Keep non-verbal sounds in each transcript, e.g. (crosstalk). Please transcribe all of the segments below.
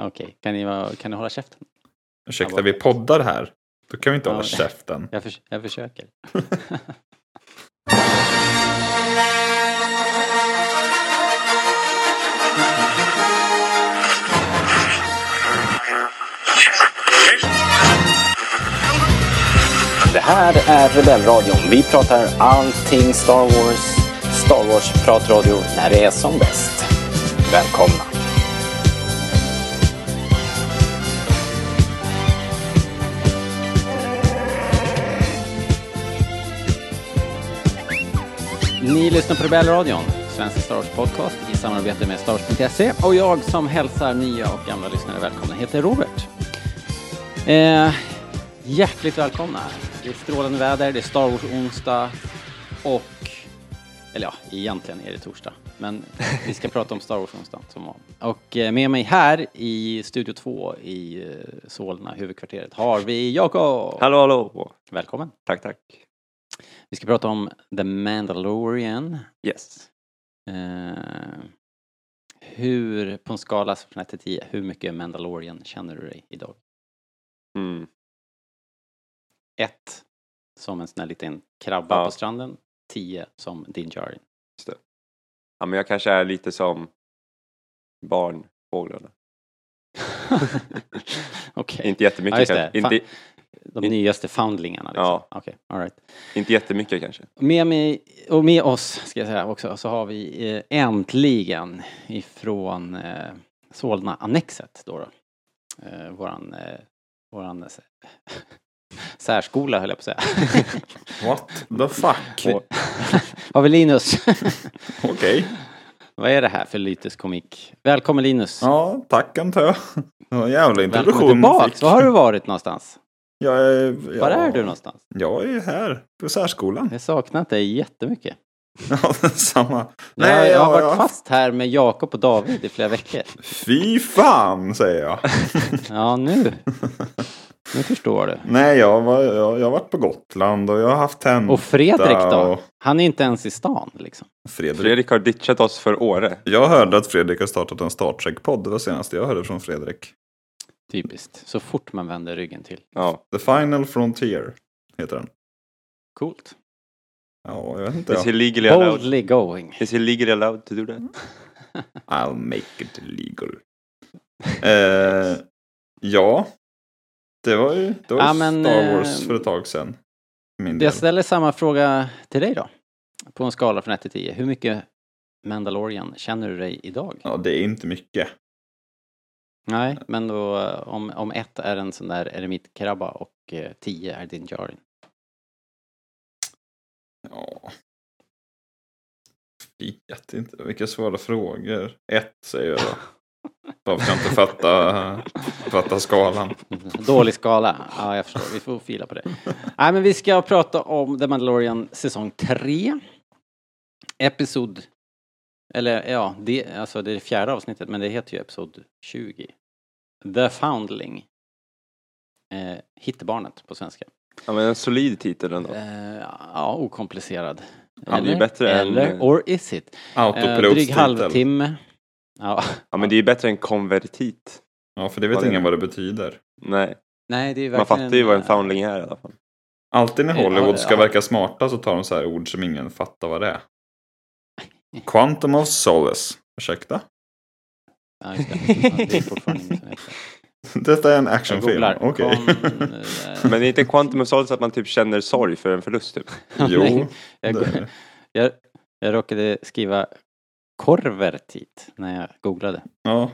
Okej, kan, ni vara- kan ni hålla käften? Ursäkta, vi poddar här. Då kan vi inte Ja. hålla käften. Jag, förs- jag försöker. Det här är Rebellradion. Vi pratar allting Star Wars. Star Wars-pratradio när det är som bäst. Välkomna! Ni lyssnar på Rebellradion, Svenska Star Wars podcast i samarbete med Star Wars.se och jag som hälsar nya och gamla lyssnare välkomna heter Robert. Eh, hjärtligt välkomna. Det är strålande väder, det är Star Wars onsdag och eller ja, egentligen är det torsdag. Men vi ska prata om Star Wars onsdag som var. Och eh, med mig här i Studio 2 i eh, Solna, huvudkvarteret, har vi Jakob. Hallå, hallå! Välkommen. Tack, tack. Vi ska prata om The Mandalorian. Yes. Eh, hur, på en skala från 1 till 10, hur mycket Mandalorian känner du dig idag? Mm. 1 som en sån här liten krabba Ja. på stranden. 10 som Din Djarin. Ja, men jag kanske är lite som barnfåglarna. (laughs) Okej. (laughs) Inte jättemycket Ja, kanske. Inte, De in- nyaste foundlingarna liksom. Ja. Okej, all right. inte jättemycket kanske. Med mig, och med oss ska jag säga också, så har vi eh, äntligen ifrån eh, Solna-annexet då. då. Eh, våran, eh, våran (laughs) särskola höll jag på att säga. (laughs) What the fuck? Och- (laughs) har vi Linus. Okej. Vad är det här för lyteskomik? Välkommen Linus. Ja, tack antar jag. Det var en jävla Välkommen introduktion. tillbaks. fick. Var har du varit någonstans? Jag är, ja, Var är du någonstans? Jag är här på särskolan. Jag har saknat dig jättemycket. (laughs) Ja, samma. Nej, jag, jag har ja, varit ja. fast här med Jakob och David i flera veckor. Fy fan, säger jag. (laughs) Ja, nu. (laughs) Nu förstår du. Nej, jag, var, jag, jag har varit på Gotland och jag har haft tenta. Och Fredrik då? och- Han är inte ens i stan liksom. Fredrik. Fredrik har ditchat oss för Åre. Jag hörde att Fredrik har startat en Star Trek-podd. Det var senaste jag hörde från Fredrik. Typiskt. Så fort man vänder ryggen till. Ja. The Final Frontier heter den. Coolt. Ja, jag vet inte. Is he legally allowed? Boldly going. Is he legally allowed to do that? (laughs) I'll make it legal. eh, ja, det var ju, det var ju Ja, men, Star Wars eh, för ett tag sedan. Min del. Jag ställer samma fråga till dig då. På en skala från 1 till 10. Hur mycket Mandalorian känner du dig idag? Ja, det är inte mycket. Nej, men då eh, om, om ett är en sån där eremitkrabba och eh, 10 är din Jarin. Ja. Vet inte. Vilka svåra frågor. Ett säger jag då. (laughs) Bara för att jag inte fatta, fatta skalan. (laughs) Dålig skala. Ja, jag förstår. Vi får fila på det. Nej, men vi ska prata om The Mandalorian säsong 3. Episod... Eller ja, det, alltså det är det fjärde avsnittet, men det heter ju episod 20. The Foundling. Eh, Hittebarnet på svenska. Ja, men en solid titel ändå. Eh, ja, okomplicerad. Ja, det är bättre än- eller, or is it? Eh, dryg Autopilotstitel. halvtimme. Ja, Ja, men det är ju bättre än konvertit. Ja, för det vet Vad ingen det? vad det betyder. Nej, nej det är man fattar ju vad en eh, foundling är i alla fall. Alltid när Hollywood ska verka smarta så tar de så här ord som ingen fattar vad det är. Quantum of Solace. Ursäkta? Ja, just det. Ja, det är fortfarande ingen som vet det. (laughs) Detta är en actionfilm. Okej. Kon- eh, Men det är inte quantum of solace att man typ känner sorg för en förlust typ. (laughs) jo, jag, det det. (laughs) jag, jag råkade skriva korvertit när jag googlade. Ja.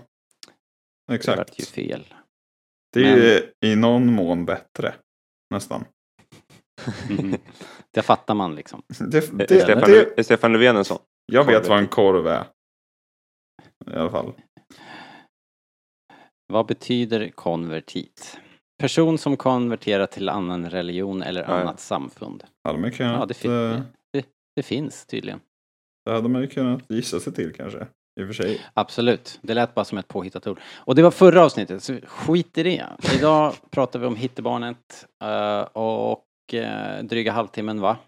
Det Exakt. vart ju fel. Det är ju i någon mån bättre. Nästan. Det fattar man liksom. Det, det, är, Stefan, det, är Stefan Löfven en sån? Jag vet vad en korv är. I alla fall. Vad betyder konvertit? Person som konverterar till annan religion eller Ja, annat samfund. Hade man kunnat, Ja, det, fin- eh, det, det finns tydligen. det hade man ju kunnat gissa sig till kanske. I och för sig. Absolut. Det lät bara som ett påhittat ord. Och det var förra avsnittet, så skit i det. Idag (laughs) pratar vi om Hittebarnet eh, och uh, dryga halvtimmen va?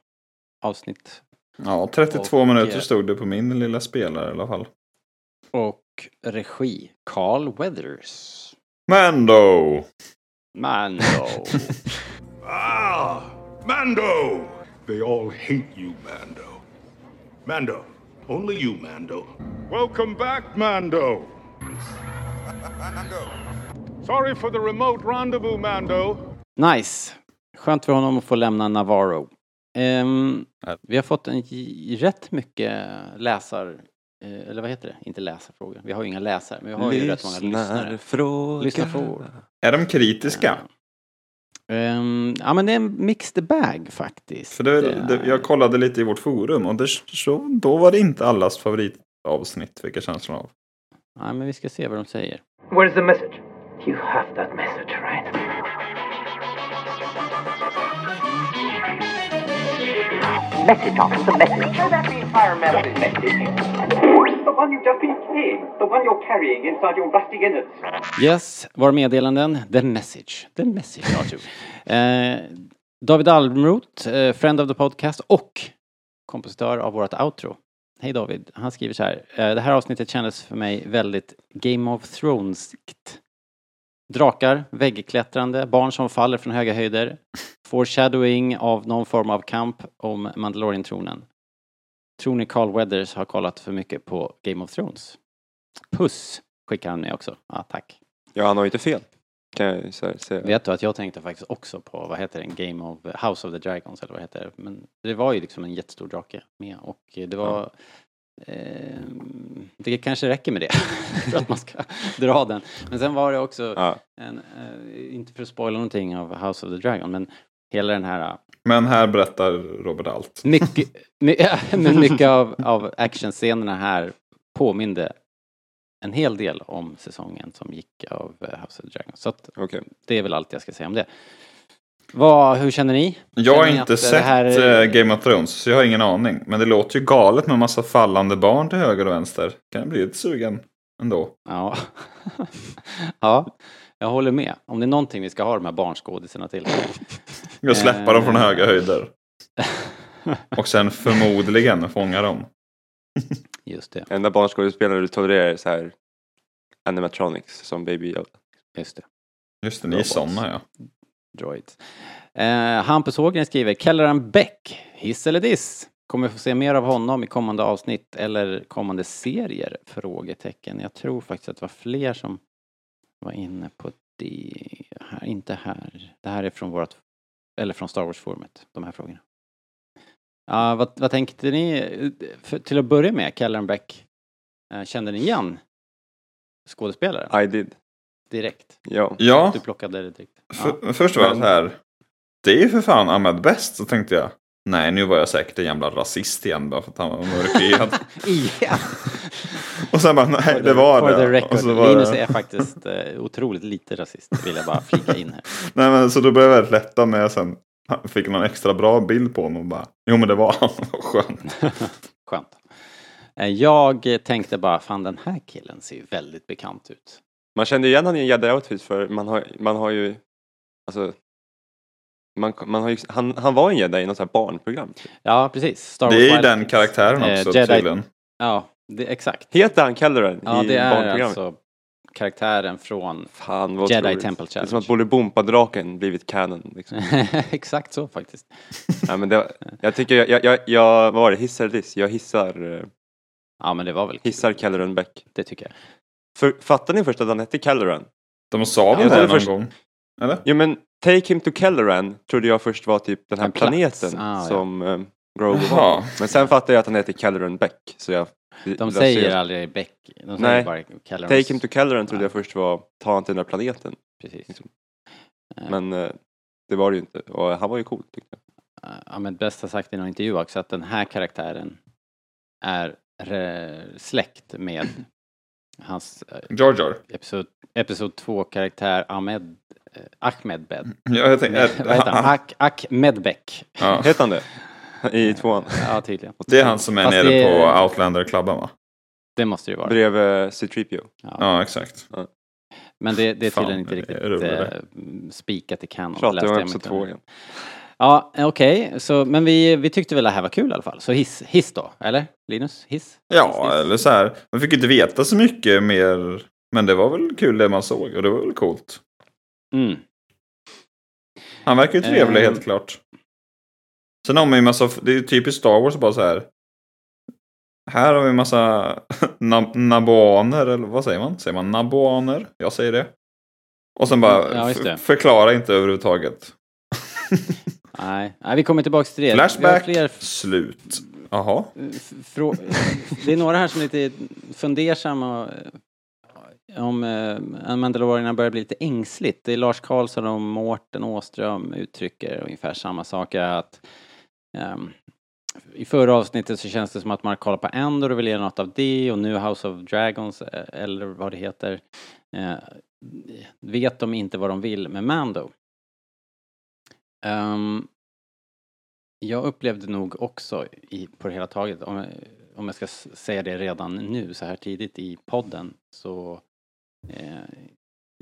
Avsnitt. Ja, 32 Och, minuter eh, stod det på min lilla spelare i alla fall. Och regi, Carl Weathers. Mando! Mando. (laughs) Ah, Mando! They all hate you, Mando. Mando, only you, Mando. Welcome back, Mando. Sorry for the remote rendezvous, Mando. Nice. Skönt för honom att få lämna Navarro. Ehm, vi har fått en rätt mycket läsar... eh, Eller vad heter det? Inte läsarfrågor. Vi har ju inga läsare, men vi har ju rätt många lyssnare. Lyssnarfråga. Lyssnarfrågor. Är de kritiska? Ehm, ja men det är en mixed bag faktiskt. För det, det, jag kollade lite i vårt forum och det, så, då var det inte allas favoritavsnitt, fick jag känslan av. Ja, men vi ska se vad de säger. Where's the message? You have that message, Message, officer, message. Show that the entire message. Message. The one you've just been carrying. The one you're carrying inside your rusty innards. Yes, våra meddelanden. The message. The message, Arthur. (laughs) Eh, David Almroth, eh, friend of the podcast och kompositör av vårt outro. Hej David. Han skriver så här. Eh, det här avsnittet kändes för mig väldigt Game of Thrones-igt. Drakar, väggklättrande, barn som faller från höga höjder. Foreshadowing av någon form av kamp om Mandalorian-tronen. Tror ni Carl Weathers har kollat för mycket på Game of Thrones? Puss skickar han med också. Ja, tack. Ja, han har ju inte fel. Kan jag säga. Vet du att jag tänkte faktiskt också på, vad heter det, Game of House of the Dragons eller vad heter det? Men det var ju liksom en jättestor drake med och det var det kanske räcker med det (laughs) för att man ska dra den. Men sen var det också, Ja. en, eh, inte för att spoila någonting av House of the Dragon, men hela den här Men här berättar Robert allt. mycket, my, (laughs) men mycket av, av actionscenerna här påminde en hel del om säsongen som gick av eh, House of the Dragon. Så att Okej. det är väl allt jag ska säga om det. Vad, hur känner ni? Jag har inte sett här- eh, Game of Thrones, så jag har ingen aning. Men det låter ju galet med massa fallande barn till höger och vänster. Kan jag bli lite sugen ändå. Ja. (laughs) ja, jag håller med. Om det är någonting vi ska ha de här barnskådisarna till. (laughs) Jag släppa dem från Eh. höga höjder. (laughs) Och sen förmodligen fånga dem. Just det, Enda barnskådespelare du tolererar är så här animatronics som Baby Yoda. just det. Just det, ni är såna ja. Droid. Eh, Hampus Hågren skriver, Kelleran Beck, hiss eller diss? Kommer vi få se mer av honom i kommande avsnitt eller kommande serier? Frågetecken. Jag tror faktiskt att det var fler som var inne på det här. Inte här. Det här är från vårt, eller från Star Wars-forumet, de här frågorna. Uh, vad, vad tänkte ni? För, till att börja med, Kelleran Beck, eh, kände ni igen skådespelaren? I did. Direkt? Ja. Ja, Du plockade det direkt? för, först var jag så här. Det är ju för fan Ahmed Best, så tänkte jag. Nej, nu var jag säkert en jävla rasist igen bara för att han var mörkhyad. Igen! (laughs) (laughs) och sen bara, nej det the- var for the det. record, Och så var Linus det. är faktiskt eh, otroligt lite rasist, vill jag bara flika in här. (laughs) Nej men så då blev jag väldigt lätta när jag sen fick någon extra bra bild på honom och bara, jo men det var han, vad skönt. Skönt. Eh, Jag tänkte bara, fan den här killen ser ju väldigt bekant ut. Man kände igen honom i en jedi-outfit för man har, man har ju, alltså, man, man har ju, han, han var en jedi i något sånt här barnprogram. typ. Ja, precis. Star Det är ju Wars den karaktären Eh, också Jedi- tydligen. Ja, det, exakt. Heter han Kelleran Ja, i det är barnprogrammet? alltså karaktären från Fan vad Jedi otroligt. Temple Det är som Challenge. att Bolibompa-draken blivit canon. Liksom. (laughs) exakt så faktiskt. (laughs) Nej, men det, jag tycker, jag, jag, jag, jag vad var det, hissar eller diss? Jag hissar, eh, Ja, men det var väl hissar Kelleran Beck. Det tycker jag. För, fattar ni först att han hette Kelleran? De sa väl Ja, det det någon först- gång? Eller? Jo men Take Him to Kelleran trodde jag först var typ den här En planeten Ah, ja. som eh, Grogu Jaha. var. Men sen fattade jag att han heter Kelleran Beck. Så jag, De säger aldrig Beck, de säger Nej. bara Kellerans. Take Him to Kelleran trodde Ja. jag först var ta han till den här planeten. Precis. liksom. Eh, Men eh, det var det ju inte. Och han var ju cool tyckte jag. Ja, men bäst har sagt i någon intervju också att den här karaktären är re- släkt med hans eh, Jar Jar. episod, episod 2-karaktär Ahmed, eh, Ahmed Bed. Ja, jag tänkte, Vad heter han? Ak, Ahmed Beck. ja. (laughs) Hette han det? I tvåan? Ja, tydligen. Det är han som är Fast nere det är- på Outlander-klubben va? Det måste det ju vara. Bredvid C-3PO. Ja. Ja, exakt. Men det, det är Fan, tydligen inte riktigt eh, spikat i kanon. Pratar läste jag om jag episod två om. igen. Ja, okej. Så, men vi, vi tyckte väl det här var kul i alla fall. Så hiss, hiss då, eller? Linus? Hiss? Ja, Hiss, hiss. eller så här. Man fick inte veta så mycket mer Men det var väl kul det man såg och det var väl coolt. Mm. Han verkar ju trevlig Eh. helt klart. Sen har man ju massa, det är ju typiskt Star Wars bara så här. Här har vi en massa (laughs) nab- naboaner, eller vad säger man? Säger man naboaner? Jag säger det. Och sen bara, Ja, förklara inte överhuvudtaget. (laughs) Nej. Nej, vi kommer tillbaka till det. Flashback, fler slut. Jaha. frå- det är några här som är lite fundersamma eh, om eh, Mandalorian börjar bli lite ängsligt. Det är Lars Karlsson och Mårten Åström uttrycker ungefär samma sak. Att, ehm, I förra avsnittet så känns det som att man kollar på Endor och vill ge något av det och nu House of Dragons eh, eller vad det heter. Eh, vet de inte vad de vill med Mando? Ehm, jag upplevde nog också i, på det hela taget, om, jag- om jag ska säga det redan nu så här tidigt i podden, så eh,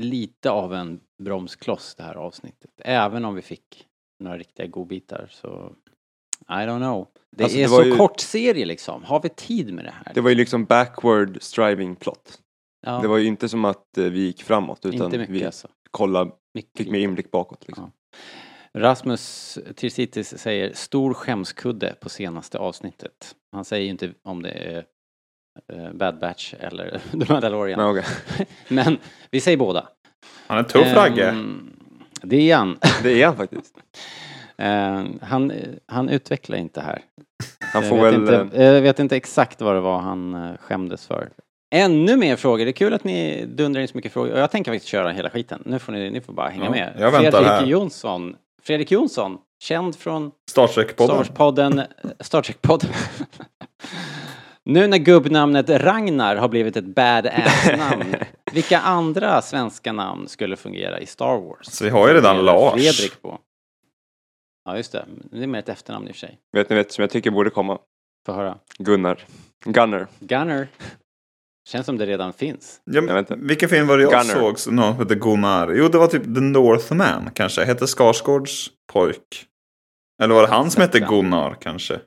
lite av en bromskloss det här avsnittet. Även om vi fick några riktiga godbitar så I don't know. Det Alltså, är det så ju- kort serie liksom. Har vi tid med det här? Det var ju liksom backward striving plot. ja, Det var ju inte som att eh, vi gick framåt utan mycket vi alltså. kollade, Mycket fick mer inblick bakåt. Liksom. Rasmus Tirsitis säger stor skämskudde på senaste avsnittet. Han säger ju inte om det är eh, Bad Batch eller (laughs) The Mandalorian. Nej, okej. (laughs) Men vi säger båda. Han är en tuff ragge. Ehm, det är han. (laughs) Det är han faktiskt. Ehm, han. Han utvecklar inte här. Han jag, får vet väl... inte, eh, jag vet inte exakt vad det var han eh, skämdes för. Ännu mer frågor. Det är kul att ni dundrar in så mycket frågor. Och jag tänker faktiskt köra hela skiten. Nu får ni, ni får bara hänga Ja, med. jag väntar Fredrik här. Jonsson. Fredrik Jonsson. Känd från Star Trek-podden. Star Trek-podden. (laughs) nu när gubbnamnet Ragnar har blivit ett badass-namn, (laughs) vilka andra svenska namn skulle fungera i Star Wars? Så vi har ju redan Lars. Fredrik på. Ja, just det. Det är mer ett efternamn i och för sig. Vet ni vet som jag tycker borde komma? Få höra. Gunnar. Gunner. Gunner. Känns som det redan finns. Ja, Jag men, vet inte. vilken film var det jag Gunner. såg som någon hette Gunnar? Jo, det var typ The Northman kanske. Hette Skarsgårds pojk. Eller var det han som hette. Gunnar kanske?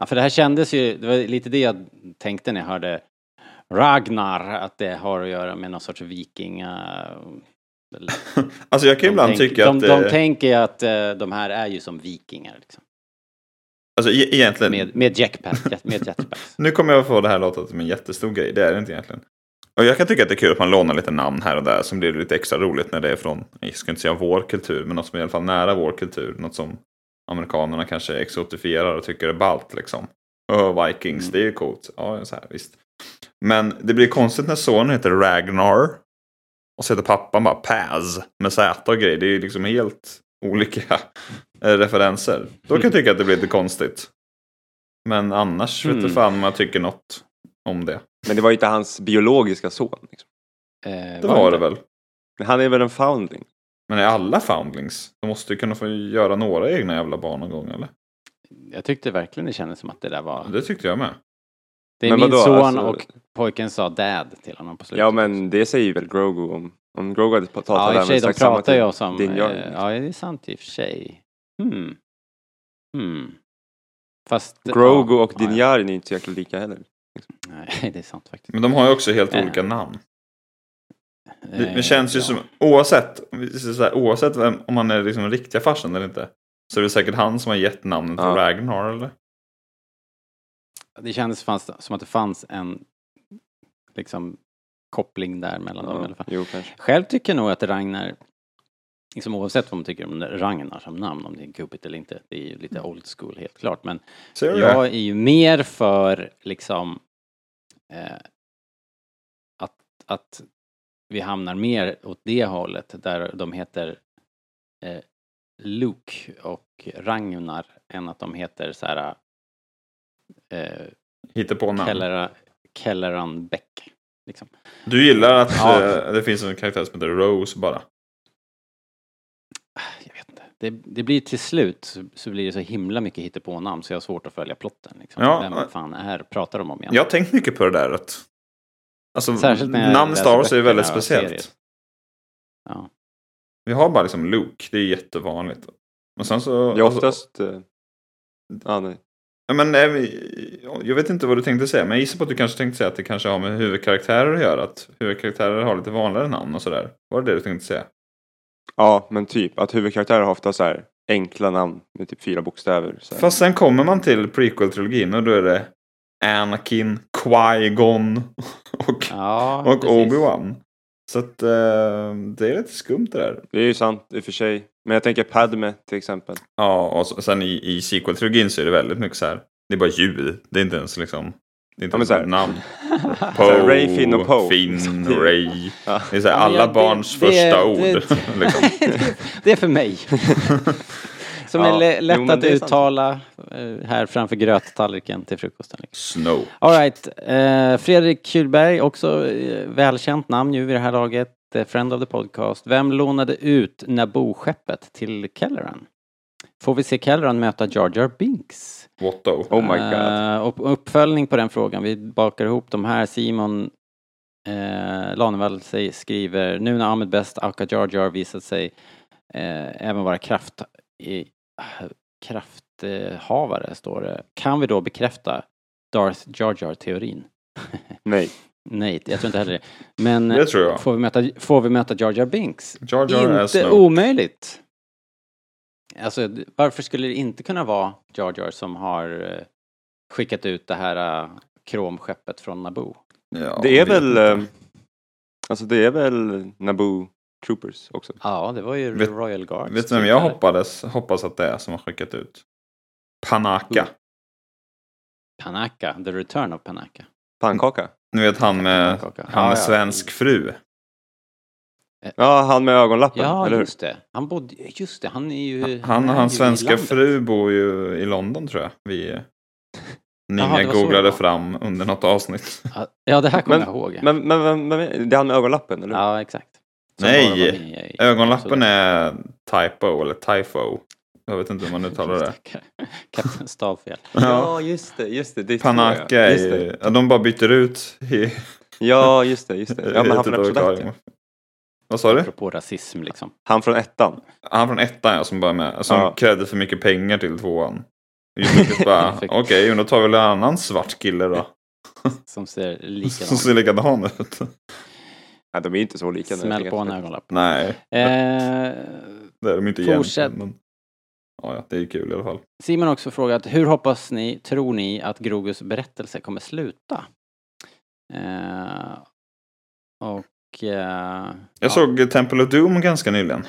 Ja, för det här kändes ju, det var lite det jag tänkte när jag hörde Ragnar, att det har att göra med någon sorts vikinga... (laughs) Alltså jag kan ju ibland tänk- tycka de, att... de eh, tänker ju att eh, de här är ju som vikingar liksom. Alltså e- egentligen. Med, med jetpack, med jetpacks. (laughs) Nu kommer jag få det här låta som en jättestor grej. Det är det inte egentligen. Och jag kan tycka att det är kul att man lånar lite namn här och där som blir lite extra roligt när det är från, jag ska inte säga vår kultur, men något som är i alla fall nära vår kultur. Något som amerikanerna kanske exotifierar och tycker är ballt liksom. Öh, Vikings, Mm. det är ju coolt. Ja, så här, visst. Men det blir konstigt när sonen heter Ragnar. Och så heter pappan bara Paz med Z och grejer. Det är ju liksom helt olika eh, referenser. Då kan jag tycka att det blir lite konstigt. Men annars vet Mm. du fan om jag tycker något om det. Men det var ju inte hans biologiska son. Liksom. Eh, Det var det inte? väl. Han är väl en foundling? Men är alla foundlings? De måste ju kunna få göra några egna jävla barn någon gång eller? Jag tyckte verkligen det kändes som att det där var... Det tyckte jag med. Det är Men min vadå, son alltså- och pojken sa dad till honom på slutet. Ja men det säger väl Grogu om, om Grogu hade talat Ja, i och för sig, de pratar ju också om... Din Eh, ja, det är sant i och för sig. Hmm. Hmm. Fast... Grogu ja, och ja, Din Djarin är inte så jäkla lika heller. Nej, det är sant faktiskt. Men de har ju också helt Eh. olika namn. Det, Eh, det känns ju ja. som, oavsett, här, oavsett vem, om man är liksom riktiga farsan eller inte. Så är det säkert han som har gett namnet till Ja. Ragnar eller? Det kändes fanns, som att det fanns en liksom koppling där mellan dem i alla Ja, fall. jo. Själv tycker jag nog att Ragnar, liksom oavsett vad man tycker om Ragnar som namn, om det är gubbigt eller inte, det är ju lite old school helt klart, men Ser jag är ju mer för liksom eh, att, att vi hamnar mer åt det hållet där de heter eh, Luke och Ragnar än att de heter så här eh, Hittar på namn. Kellera, Kelleran Beck. Liksom. Du gillar att Ja. eh, det finns en karaktär som heter Rose bara. Jag vet inte. Det, det blir till slut så, så blir det så himla mycket hittepånamn så jag har svårt att följa plotten. Liksom. Ja. Vem fan är pratar de om egentligen? Jag har tänkt mycket på det där. Att, alltså, Särskilt när namn Star Wars är väldigt speciellt. Ja. Vi har bara liksom Luke, det är jättevanligt. Men sen så... Det är alltså- oftast... eh, Ja, nej. Ja, Men, eh, jag vet inte vad du tänkte säga, men jag gissar på att du kanske tänkte säga att det kanske har med huvudkaraktärer att göra. Att huvudkaraktärer har lite vanligare namn och sådär. Var det det du tänkte säga? Ja, men typ att huvudkaraktärer har ofta så här enkla namn med typ fyra bokstäver. Så här. Fast sen kommer man till prequel-trilogin och då är det Anakin, Qui-Gon (laughs) och, Ja, och. Obi-Wan. Så att eh, det är lite skumt det där. Det är ju sant i och för sig. Men jag tänker Padme till exempel. Ja, och så- sen i, i sequel-trilogin så är det väldigt mycket så här. Det är bara ljud. Det är inte ens liksom. Det är inte Ja, ens så här- namn. (laughs) här, Ray, Finn och Poe. Finn, (laughs) Det- Ray. Ja. Det är så här, Ja, alla det- barns det- första det- ord. (laughs) liksom. det är för mig. Som Ja, är lä- lätt jo, att är uttala eh, här framför gröttallriken till frukosten. Liksom. Snow. All right. Eh, Fredrik Kylberg, också eh, välkänt namn ju vid det här laget. Eh, friend of the podcast. Vem lånade ut Naboo-skeppet till Kelleran? Får vi se Kelleran möta Jar Jar Binks? What though? Oh my god. Och uppföljning på den frågan. Vi bakar ihop de här. Simon eh, Lanevall skriver nu när Ahmed Best Aka Jar Jar visat sig eh, även vara kraft, i, krafthavare, står det. Kan vi då bekräfta Darth Jar Jar-teorin? Nej. (laughs) Nej, jag tror inte heller det. Men Det tror jag. får, vi möta, får vi möta Jar Jar Binks? Jar Jar är inte omöjligt. Alltså, varför skulle det inte kunna vara Jar Jar som har eh, skickat ut det här uh, kromskeppet från Naboo? Ja, Det är väl... inte. eh, Alltså det är väl Naboo Troopers också. Ja, det var ju Vet- Royal Guards. Vet du vem jag hoppades, hoppas att det är som har skickat ut? Panaka. Panaka, The Return of Panaka. Pannkaka. Ni vet han med, han med svensk fru. Ja, han med ögonlappen, Ja, eller hur? just det. Han bodde, just det, han är ju... Han och är hans i svenska landet. fru bor ju i London tror jag. Vi (laughs) Jaha, Ninja det var så googlade det var. fram under något avsnitt. (laughs) Ja, det här kommer Men- jag ihåg. Men, men, men, men det är han med ögonlappen, eller hur? Ja, exakt. Som Nej, med i- Ögonlappen så- är typo eller tyfo. Jag vet inte hur man uttalar det. Kapten Stavfel. (laughs) Ja, just det, just det. det Panaka är just ju, det. ja, de bara byter ut i, Ja, just det, just det. (laughs) Ja, men han i från ja. förklaring. Vad sa du? Apropå rasism liksom. Han från ettan. Han från ettan ja, som bara med. Som Ja. krävde för mycket pengar till tvåan. Fick- (laughs) okej, men då tar vi väl en annan svart kille då. Som ser Som likadan ser likadan ut. Nej, de är inte så lika. Smäll på en ögonlapp. Nej, Eh, det är de inte Fortsätt. egentligen. Ja, ja, det är kul i alla fall. Simon har också frågat, hur hoppas ni, tror ni att Grogus berättelse kommer sluta? Eh, och... Eh, Jag ja, såg Temple of Doom ganska nyligen.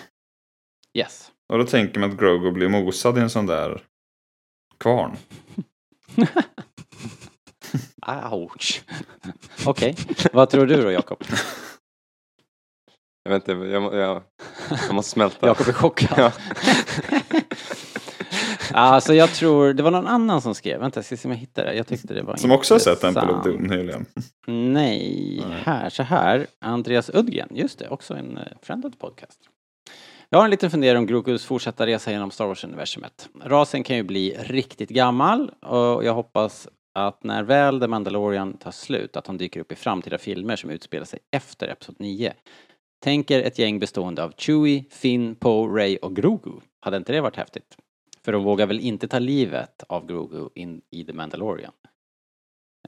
Yes. Och då tänker man att Grogu blir mosad i en sån där kvarn. (laughs) Ouch. Okej, vad tror du då Jakob? Jag vet inte, jag, jag, jag måste smälta. Jakob är chockad. Ja. (laughs) Alltså jag tror, det var någon annan som skrev, vänta jag ska se om jag hittar det. Jag tyckte det var Som också har sett Temple of. Doom nyligen. Nej, här, så här. Andreas Udgren, just det, också en eh, of the podcast. Jag har en liten fundering om Grogus fortsatta resa genom Star Wars-universumet. Rasen kan ju bli riktigt gammal och jag hoppas att när väl The Mandalorian tar slut att han dyker upp i framtida filmer som utspelar sig efter Episod 9. Tänker ett gäng bestående av Chewie, Finn, Poe, Ray och Grogu. Hade inte det varit häftigt? För de vågar väl inte ta livet av Grogu in i The Mandalorian?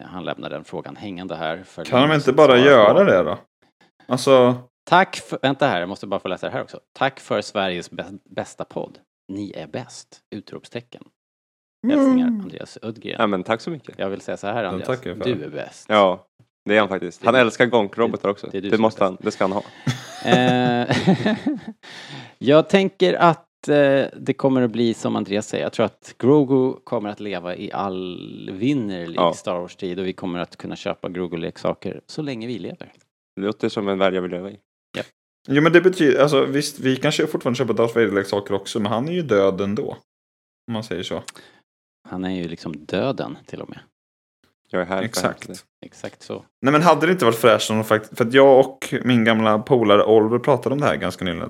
Han lämnar den frågan hängande här. För Kan de inte bara göra på. det då? Alltså, Tack för, vänta här, jag måste bara få läsa det här också. Tack för Sveriges bä- bästa podd. Ni är bäst! Utropstecken. Hälsningar Andreas Udgren. Ja, men tack så mycket. Jag vill säga så här Andreas, du är bäst. Ja, det är han faktiskt. Han älskar gonkrobotar också. det Det, måste han, det ska han ha. Eh, (laughs) jag tänker att det kommer att bli som Andreas säger. Jag tror att Grogu kommer att leva i all vinnerlig Ja. Star Wars-tid och vi kommer att kunna köpa Grogu-leksaker så länge vi lever. Det låter som en värld jag vill leva i. jo men det betyder, alltså visst, vi kanske fortfarande köper Darth Vader-leksaker också, men han är ju död ändå. Om man säger så. Han är ju liksom döden till och med. Jag är här Exakt. Exakt så. Nej men hade det inte varit fräscht om de faktiskt, för att jag och min gamla polare Oliver pratade om det här ganska nyligen.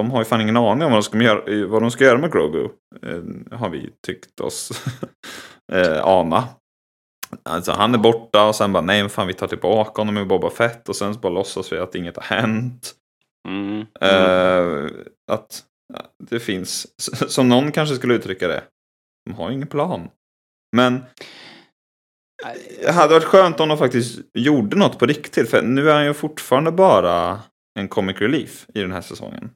De har ju fan ingen aning om vad de ska göra, vad de ska göra med Grogu. Eh, har vi tyckt oss (laughs) eh, ana. Alltså han är borta och sen bara nej men fan vi tar tillbaka honom med Boba Fett och sen så bara låtsas vi att inget har hänt. Mm. Eh, att det finns, (laughs) som någon kanske skulle uttrycka det, de har ingen plan. Men det hade varit skönt om de faktiskt gjorde något på riktigt. För nu är han ju fortfarande bara en comic relief i den här säsongen.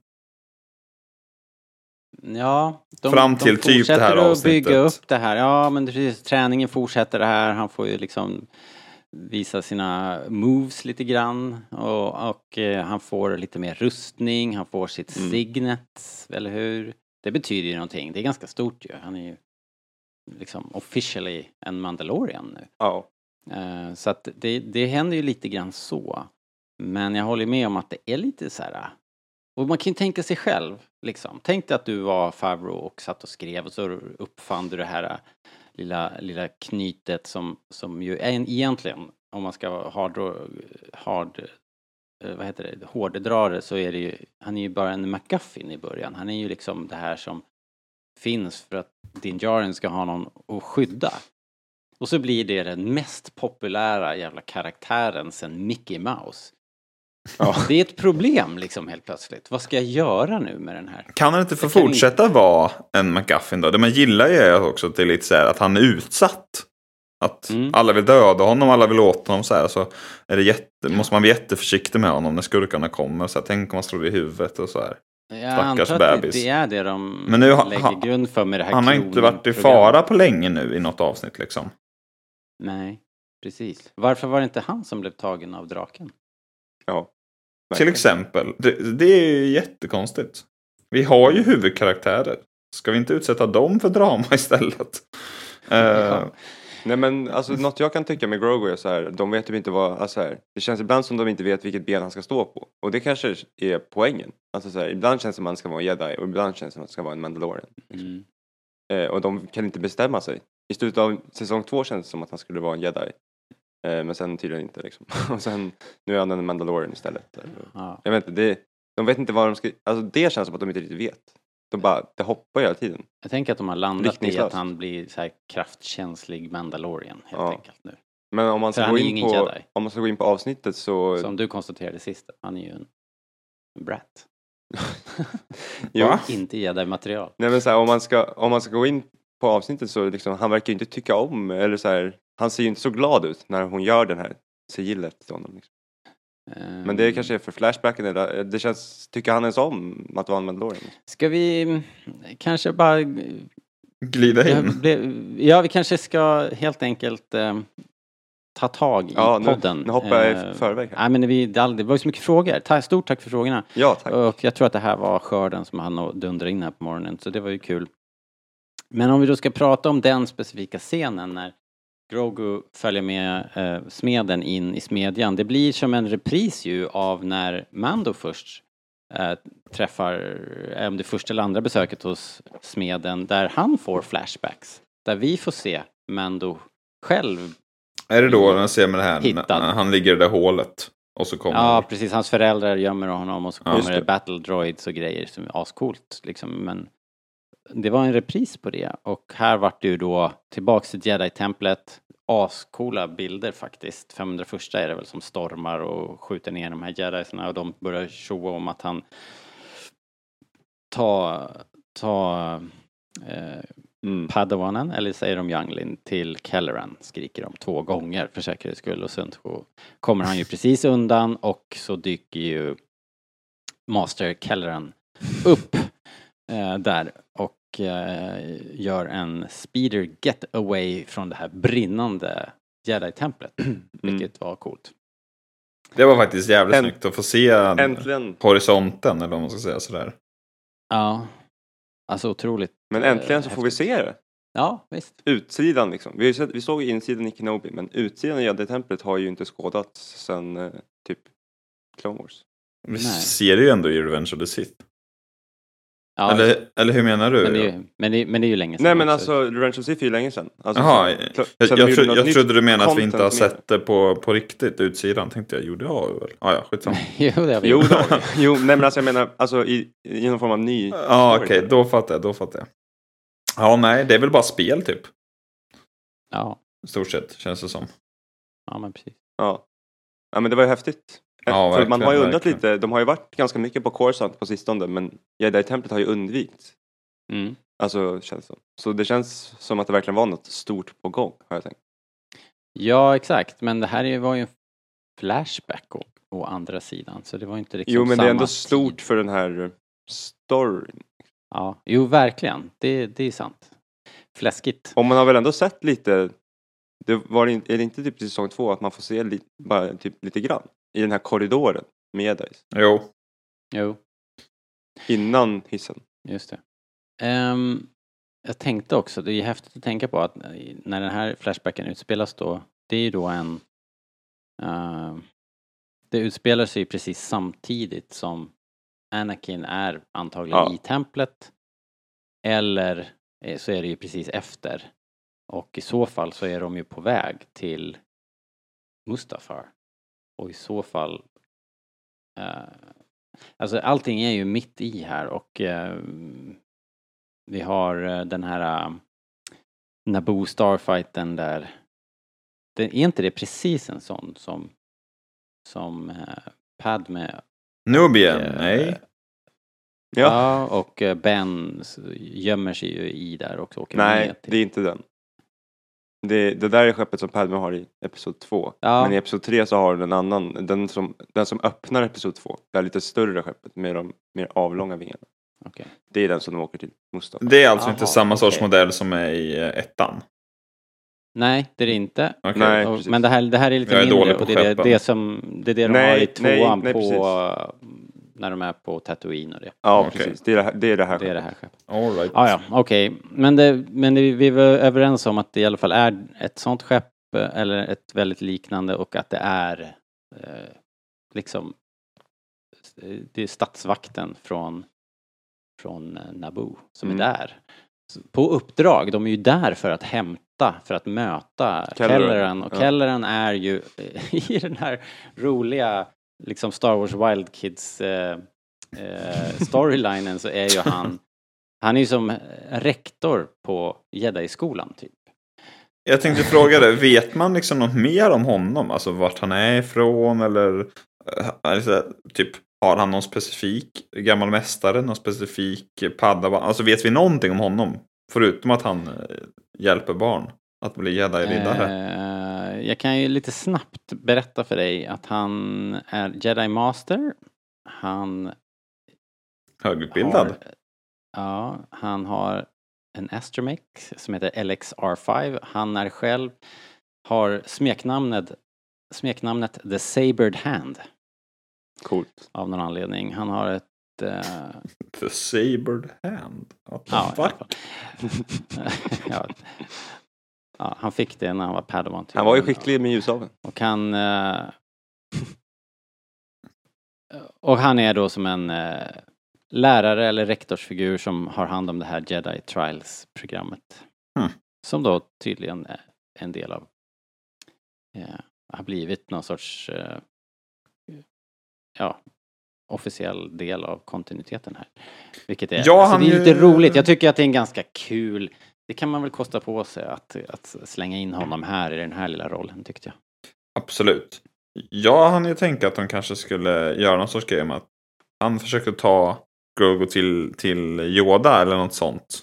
Ja, de, Fram till de typ det fortsätter här att avsnittet. bygga upp det här. Ja, men precis, träningen fortsätter det här. Han får ju liksom visa sina moves lite grann och, och eh, han får lite mer rustning, han får sitt Mm. signet, eller hur? Det betyder ju någonting, det är ganska stort ju. Han är ju liksom officially en Mandalorian nu. Ja. Eh, Så att det, det händer ju lite grann så. Men jag håller med om att det är lite så här. Och man kan ju tänka sig själv, liksom. Tänk dig att du var Favro och satt och skrev och så uppfann du det här äh, lilla, lilla knytet som, som ju är en, egentligen, om man ska vara hard, äh, hard äh, vad heter det, Hårddrare, så är det ju, han är ju bara en McGuffin i början. Han är ju liksom det här som finns för att Din Jaren ska ha någon att skydda. Och så blir det den mest populära jävla karaktären sen Mickey Mouse. (laughs) Det är ett problem liksom helt plötsligt. Vad ska jag göra nu med den här? Kan han inte få fortsätta vara en McGuffin då? Det man gillar ju också att det är lite så här att han är utsatt. Att Mm. alla vill döda honom, alla vill åt honom så här. Så är det jätte, måste man vara jätteförsiktig med honom när skurkarna kommer. Så här, tänk om man slår i huvudet och så här. Jag Stackars antar att bebis. det är det de Men nu lägger han- grund för med det här Han har inte varit i fara på länge nu i något avsnitt liksom. Nej, precis. Varför var det inte han som blev tagen av draken? ja. Till exempel. Det, det är ju jättekonstigt. Vi har ju huvudkaraktärer. Ska vi inte utsätta dem för drama (laughs) istället? Eh, Nej men alltså något jag kan tycka med Grogu är så här, de vet typ inte vad, alltså här, det känns ibland som de inte vet vilket ben han ska stå på. Och det kanske är poängen. Alltså så här, ibland känns det som att han ska vara en jedi och ibland känns det som att han ska vara en mandalorian. Mm. Eh, och de kan inte bestämma sig. I slutet av säsong två kändes det som att han skulle vara en jedi. Eh, men sen tydligen inte liksom. (laughs) och sen, nu är han en mandalorian istället. Ja. Jag vet inte, det, de vet inte vad de ska, alltså det känns som att de inte riktigt vet. De bara, det hoppar hela tiden. Jag tänker att de har landat i att han blir så här kraftkänslig Mandalorian helt Ja. enkelt nu. Men om man ska, gå in på, jedi. om man ska gå in på avsnittet så... Som du konstaterade sist, han är ju en brat. (laughs) Jo. Va? Inte jedi-material. Nej men så här, om, man ska, om man ska gå in på avsnittet så liksom, han verkar ju inte tycka om, eller så här, han ser ju inte så glad ut när hon gör den här sigillet till honom. Liksom. Men det kanske är för flashbacken, eller eh, det känns, tycker han ens om att vara en Mandalorian? Ska vi mm, kanske bara... glida Ja, in. ja, vi kanske ska helt enkelt eh, ta tag i Ja, nu, podden. nu hoppar jag Eh, i förväg här. Nej, men vi, det det var ju så mycket frågor. Ta, stort tack för frågorna. Ja, tack. Och jag tror att det här var skörden som han dundrade in här på morgonen, så det var ju kul. Men om vi då ska prata om den specifika scenen när Grogu följer med eh, smeden in i smedjan. Det blir som en repris ju av när Mando först eh, träffar, eh, om det första eller andra besöket hos smeden, där han får flashbacks. Där vi får se Mando själv. Är det då när ser med det här, Hittad. när han ligger i det hålet. Och så kommer... Ja, precis. Hans föräldrar gömmer honom och så Ja, kommer det det. battle droids och grejer som är ascoolt. Liksom. Men det var en repris på det och här vart det ju då tillbaks till Jedi-templet. Ascoola bilder faktiskt. 501 är det väl som stormar och skjuter ner de här jedisarna och de börjar tjoa om att han ta, ta eh, Mm. Padawanen, eller säger de Younglin, till Kelleran skriker de två gånger för säkerhets skull och sen kommer han ju precis undan och så dyker ju Master Kelleran upp eh, där och eh, gör en speeder getaway från det här brinnande Jedi-templet, vilket var coolt. Det var faktiskt jävligt Änt- snyggt att få se Äntligen, horisonten, eller vad man ska säga sådär. Ja, alltså otroligt. men äntligen så får vi se det. Ja, visst. Utsidan liksom. Vi, sett, vi såg insidan i Kenobi, men utsidan i Jedi-templet har ju inte skådats sen eh, typ Clone Wars. Vi Nej. ser det ju ändå i Revenge of the Sith. Ja, eller, eller hur menar du? men, det är, ju- men, det, men det är ju länge sedan Nej men alltså, Revenge of Sith är ju länge sedan. Alltså, Jaha, jag, jag, tro, jag trodde du menade att vi inte har sett det på, på riktigt, utsidan. Tänkte jag, jo det har vi väl. Ah, ja, skitsamma. (laughs) jo, det har vi Jo, vi. jo, nej men alltså jag menar, alltså i, i någon form av ny... Ja, story. okej, då fattar jag, då fattar jag. Ja, nej, det är väl bara spel typ. Ja, stort sett, känns det som. ja, men precis. Ja. ja, men det var ju häftigt. Ja, För man verkligen, har ju undrat verkligen. lite, de har ju varit ganska mycket på Coruscant på sistone, men Jedi-templet har ju undvikit. Mm. Alltså känns det. Så det känns som att det verkligen var något stort på gång har jag tänkt. Ja, exakt. Men det här är- var ju en Flashback å, å andra sidan. Så det var inte liksom Jo men det är ändå samma stort tid. för den här storyn. Ja, jo verkligen. Det, det är sant. Fläskigt. Och man har väl ändå sett lite, det var, är det inte typ i säsong två att man får se li, bara typ lite grann i den här korridoren med Jedis Jo. Jo, innan hissen? just det. Ehm, jag tänkte också, det är häftigt att tänka på att när den här Flashbacken utspelas då, det är ju då en... ehm, det utspelar sig precis samtidigt som Anakin är antagligen Ja. i templet. Eller eh, så är det ju precis efter. Och i så fall så är de ju på väg till Mustafar. Och i så fall... eh, alltså allting är ju mitt i här och eh, vi har eh, den här uh, Naboo Starfighten där. Det, är inte det precis en sån som som uh, Padme Nubian, eh, nej. Ja. Ja, och Ben gömmer sig ju i där och åker Nej, med till. det är inte den. Det, det där är skeppet som Padme har i Episod 2. Ja. Men i Episod 3 så har den en annan, den som, den som öppnar Episod 2. Det är lite större skeppet med de mer avlånga vingarna. Okej. Det är den som de åker till Mustafa. Det är alltså Jaha, inte samma sorts okej. modell som är i eh, ettan. Nej, det är det inte. Okej. Nej. Och, men det här, det här är lite Jag är mindre dålig på och det är det, det, som, det är det de Nej, har i nej, tvåan nej, på precis. När de är på Tatooine och det. Ja, Okej. precis. Det är det här, det är det här Det är det här skeppet. All right. Ah, ja, okej. Men, det, men det, vi var överens om att det i alla fall är ett sånt skepp eh, eller ett väldigt liknande och att det är eh, liksom eh, det är statsvakten från, från eh, Naboo som Mm. är där. På uppdrag, de är ju där för att hämta, för att möta Kelleran, Kelleran och ja. Kelleran är ju (laughs) i den här roliga liksom Star Wars Wild Kids eh, eh, storylinen så är ju han han är ju som rektor på Jedi-skolan typ. Jag tänkte fråga dig, vet man liksom något mer om honom? Alltså vart han är ifrån eller alltså, typ har han någon specifik gammal mästare, någon specifik padawan? Alltså vet vi någonting om honom? Förutom att han eh, hjälper barn att bli jedi-riddare. Eh, jag kan ju lite snabbt berätta för dig att han är Jedi Master. Han Högutbildad. har, ja, han har en astromech som heter LXR5. Han är själv, har smeknamnet, smeknamnet The Sabered Hand Coolt. av någon anledning. Han har ett eh, The Sabered Hand. What the Ja, fuck? (laughs) ja. Ja, han fick det när han var Padawan. Han var ju skicklig med ljusaveln. Och han... eh, (laughs) och han är då som en eh, lärare eller rektorsfigur som har hand om det här Jedi Trials-programmet. Hmm. Som då tydligen är en del av... Eh, har blivit någon sorts... Eh, ja, officiell del av kontinuiteten här. Vilket är, Ja, alltså, det är ju- lite roligt. Jag tycker att det är en ganska kul... Det kan man väl kosta på sig att, att slänga in honom här i den här lilla rollen tyckte jag. Absolut. Jag hann ju tänka att de kanske skulle göra någon sorts grej med att han försökte ta Grogu till, till Yoda eller något sånt.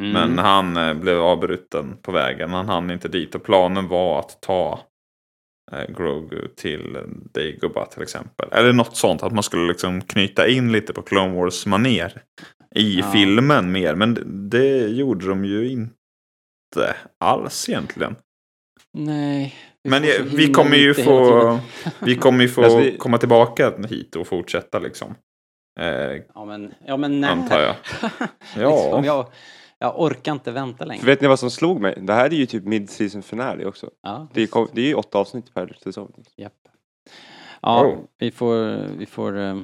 Mm. Men han eh, blev avbruten på vägen. Han hann inte dit och planen var att ta eh, Grogu till Dagobah till exempel. Eller något sånt. Att man skulle liksom knyta in lite på Clone Wars maner i Ja. filmen mer. Men det, gjorde de ju inte alls egentligen. Nej. Men får eh, så vi kommer ju få, (laughs) vi kommer ju få Alltså, det- komma tillbaka hit och fortsätta liksom. Eh, Ja men, ja men när? Antar jag. (laughs) Ja. liksom, jag, jag orkar inte vänta längre. För vet ni vad som slog mig? Det här är ju typ mid-season finale också. Ja, Det är, kom- det är ju åtta avsnitt per säsong. japp. Ja, Oh. vi får, vi får eh,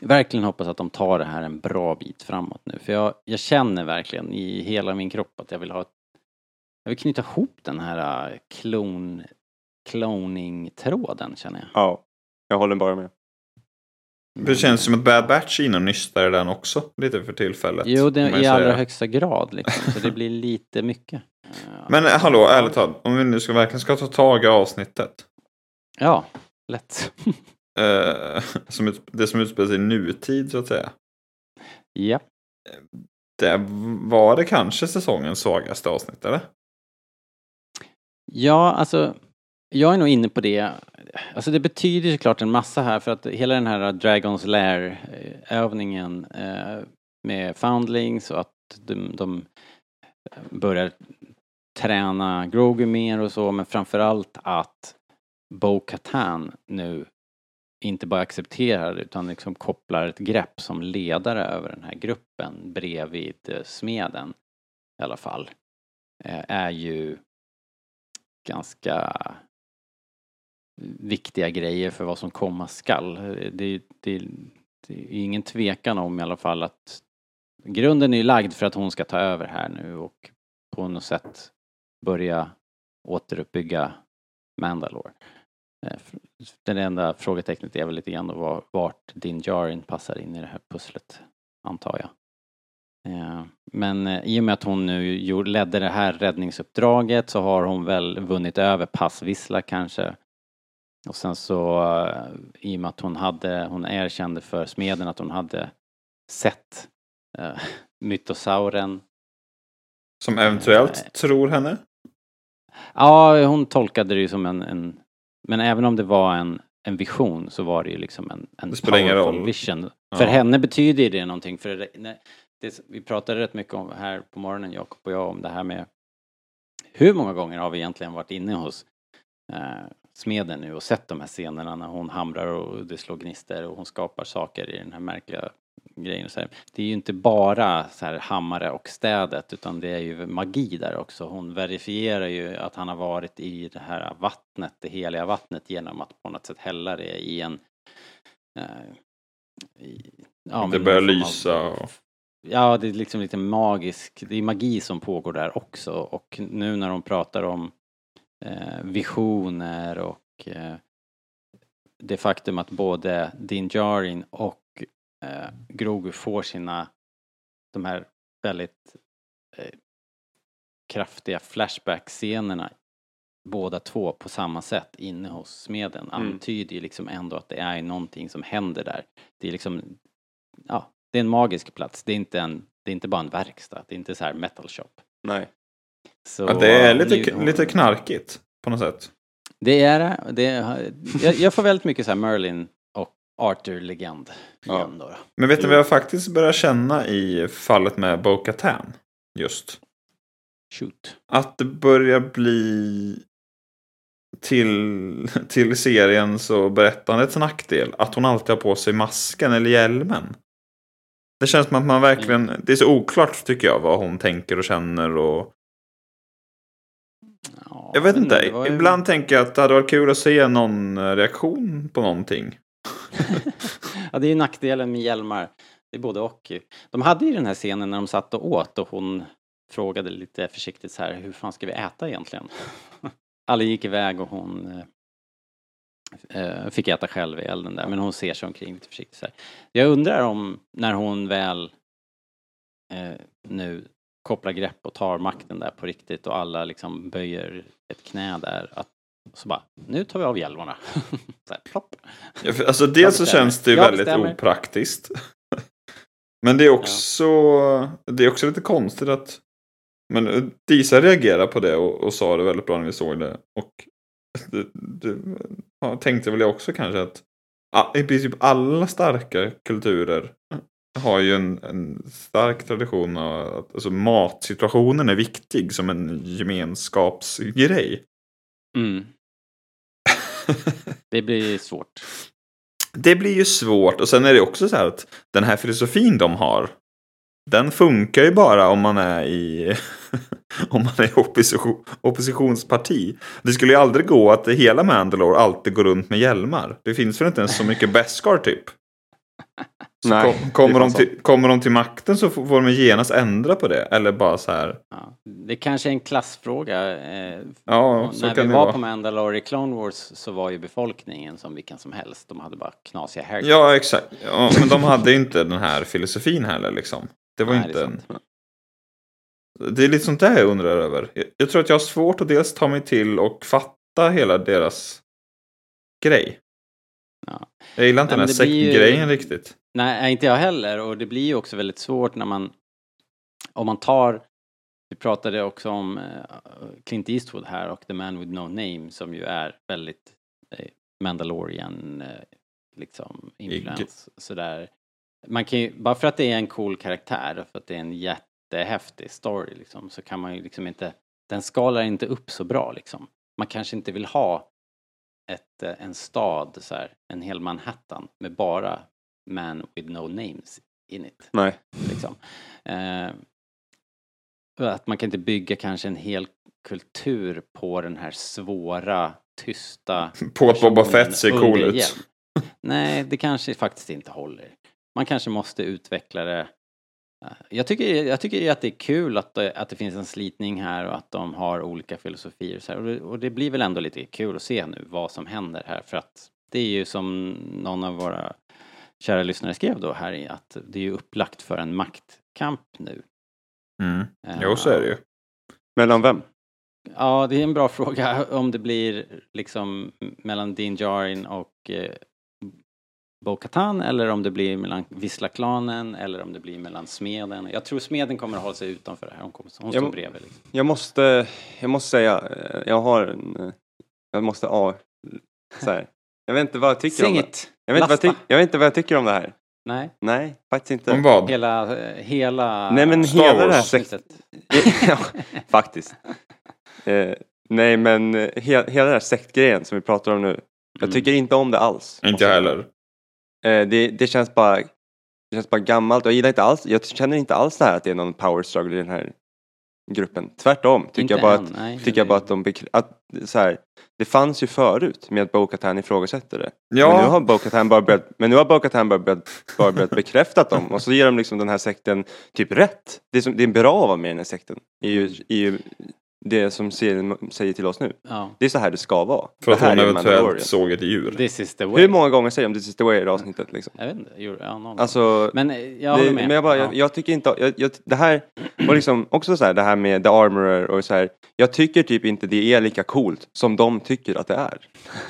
verkligen hoppas att de tar det här en bra bit framåt nu. För jag, jag känner verkligen i hela min kropp att jag vill ha ett, jag vill knyta ihop den här eh, klon, cloning-tråden känner jag. Ja, jag håller bara med. Det känns som att Bad Batch är inne och nystar den också. Lite för tillfället. Jo, det, i allra säga. högsta grad liksom. Så det blir lite mycket. (laughs) Men eh, hallå, ärligt talat. Om vi nu ska verkligen ska ta tag i avsnittet. Ja, lätt. (laughs) Eh, (laughs) som det som utspelar sig i nutid så att säga. ja. det var det kanske säsongens svagaste avsnitt, eller? Ja, alltså jag är nog inne på det. Alltså det betyder såklart en massa här för att hela den här Dragons Lair-övningen eh, med Foundlings och att de, de börjar träna Grogu mer och så men framförallt att Bo Katan nu inte bara accepterar utan liksom kopplar ett grepp som ledare över den här gruppen bredvid eh, smeden i alla fall eh, är ju ganska viktiga grejer för vad som komma skall. Det, det, det är ingen tvekan om i alla fall att grunden är ju lagd för att hon ska ta över här nu och på något sätt börja återuppbygga Mandalore. Eh, det enda frågetecknet är väl lite grann vart din Jarin passar in i det här pusslet, antar jag. Eh, men eh, i och med att hon nu ledde det här räddningsuppdraget så har hon väl vunnit över passvissla kanske. Och sen så i och med att hon hade, hon erkände för smeden att hon hade sett uh, (laughs) mytosauren. Som eventuellt uh, tror henne? Ja, hon tolkade det ju som en, en men även om det var en, en vision så var det ju liksom en, en det spelar ingen roll. vision. Ja. För henne betyder det någonting. För det, det, vi pratade rätt mycket om här på morgonen, Jakob och jag, om det här med hur många gånger har vi egentligen varit inne hos eh, smeden nu och sett de här scenerna när hon hamrar och det slår gnister och hon skapar saker i den här märkliga grejen. Så här. Det är ju inte bara så här hammare och städet utan det är ju magi där också. Hon verifierar ju att han har varit i det här vattnet, det heliga vattnet genom att på något sätt hälla det i en... Eh, i, ja, det börjar lysa. Ja, det är liksom lite magisk, det är magi som pågår där också och nu när de pratar om eh, visioner och eh, det faktum att både Din Djarin och eh, Grogu får sina, de här väldigt eh, kraftiga flashback-scenerna båda två på samma sätt inne hos smeden mm. antyder ju liksom ändå att det är någonting som händer där. Det är liksom, ja, det är en magisk plats. Det är inte, en, det är inte bara en verkstad. Det är inte så här metal shop. Nej. Så, ja, det är lite, nu, lite knarkigt på något sätt. Det är det. det är, jag, jag får väldigt mycket så här Merlin Arthur-legend. Ja. Men vet du vad jag faktiskt börjar känna i fallet med Bo-Katan? Just. Shoot. Att det börjar bli till, till seriens och berättandets nackdel att hon alltid har på sig masken eller hjälmen. Det känns som att man verkligen, mm. det är så oklart tycker jag vad hon tänker och känner och ja, Jag vet inte, ju... ibland tänker jag att det hade varit kul att se någon reaktion på någonting. (laughs) ja, det är ju nackdelen med hjälmar. Det är både och. De hade ju den här scenen när de satt och åt och hon frågade lite försiktigt så här, hur fan ska vi äta egentligen? (laughs) Alla gick iväg och hon eh, eh, fick äta själv i elden där, men hon ser sig omkring lite försiktigt så här. Jag undrar om, när hon väl eh, nu kopplar grepp och tar makten där på riktigt och alla liksom böjer ett knä där, att så bara, nu tar vi av hjälmarna. (laughs) så här, plopp. Ja, för, alltså dels så känns det ju väldigt bestämmer. opraktiskt. (laughs) Men det är också, ja. det är också lite konstigt att men eh, Disa reagerade på det och, och, sa det väldigt bra när vi såg det. Och det, det ja, tänkte väl jag också kanske att i princip alla starka kulturer har ju en, en stark tradition av att alltså, matsituationen är viktig som en gemenskapsgrej. Mm. (laughs) det blir svårt. Det blir ju svårt och sen är det också så här att den här filosofin de har den funkar ju bara om man är i (laughs) om man är opposition, oppositionsparti. Det skulle ju aldrig gå att hela Mandalore alltid går runt med hjälmar. Det finskar väl inte ens så mycket Beskar typ. (laughs) Nej, kom, kommer, de till, kommer de till makten så får de genast ändra på det. Eller bara så här. Ja, det kanske är en klassfråga. Eh, ja, när vi var vara. på Mandalore i Clone Wars så var ju befolkningen som vilken som helst. De hade bara knasiga haircuts. Ja, exakt. Ja, men de hade inte den här filosofin heller liksom. Det var Nej, inte det en... Det är lite sånt där jag undrar över. Jag tror att jag har svårt att dels ta mig till och fatta hela deras grej. Ja. Jag gillar inte Nej, den här sektgrejen ju... riktigt. Nej, inte jag heller. Och det blir ju också väldigt svårt när man om man tar, vi pratade också om eh, Clint Eastwood här och The Man With No Name som ju är väldigt eh, Mandalorian eh, liksom influens sådär. Man kan ju, bara för att det är en cool karaktär och för att det är en jättehäftig story liksom så kan man ju liksom inte, den skalar inte upp så bra liksom. Man kanske inte vill ha ett, eh, en stad så här, en hel Manhattan med bara man with no names in it. Nej. Liksom. Eh, att man kan inte bygga kanske en hel kultur på den här svåra, tysta (laughs) På att Boba Fett ser cool ut. Nej, det kanske faktiskt inte håller. Man kanske måste utveckla det. Eh, Jag tycker, jag tycker att det är kul att det, att det finns en slitning här och att de har olika filosofier och så här. Och det, och det blir väl ändå lite kul att se nu vad som händer här för att det är ju som någon av våra kära lyssnare skrev då här i att det är ju upplagt för en maktkamp nu. Mm. Eh, Jo, så är det ju. Mellan vem? Ja, det är en bra (laughs) fråga om det blir liksom mellan Din Djarin och eh, Bo-Katan eller om det blir mellan Vissla-klanen eller om det blir mellan smeden. Jag tror smeden kommer att hålla sig utanför det här. Hon, kommer, hon står men- bredvid. Liksom. Jag måste, jag måste säga, eh, jag har en, eh, jag måste, ja, så här. Jag vet inte vad jag tycker om Sing det. it! Jag vet, inte vad jag, jag vet inte vad jag tycker om det här. Nej, Nej, faktiskt inte. Om vad? hela, eh, hela Nej men Star hela det här Wars. avsnittet. (laughs) ja, faktiskt. Eh, nej men he, hela den här sektgrejen som vi pratar om nu. Jag Mm. tycker inte om det alls. Inte jag heller. Eh, det, det känns bara det känns bara gammalt. Jag gillar inte alls, jag känner inte alls det här att det är någon power struggle i den här gruppen. Tvärtom tycker Inte jag bara än, att, nej, tycker jag bara att de att, så här, det fanns ju förut med att Bo-Katan ifrågasätter det. Ja. Men nu har Bo-Katan bara börjat, men nu har Bo-Katan bara börjat, bara börjat bekräftat dem och så ger de liksom den här sekten typ rätt. Det, som, det är bra att vara med i den här sekten. är ju, är ju det som serien säger till oss nu. Ja, Det är så här det ska vara. För att hon eventuellt såg ett djur. this is the way. Hur många gånger säger de this is the way i det avsnittet liksom? Jag vet inte, jo, ja, någon. Alltså, Men eh, jag håller det, med. men jag, bara, Ja. jag, jag tycker inte, jag, jag, det här, och liksom också så här, det här med The Armorer och så här, jag tycker typ inte det är lika coolt som de tycker att det är.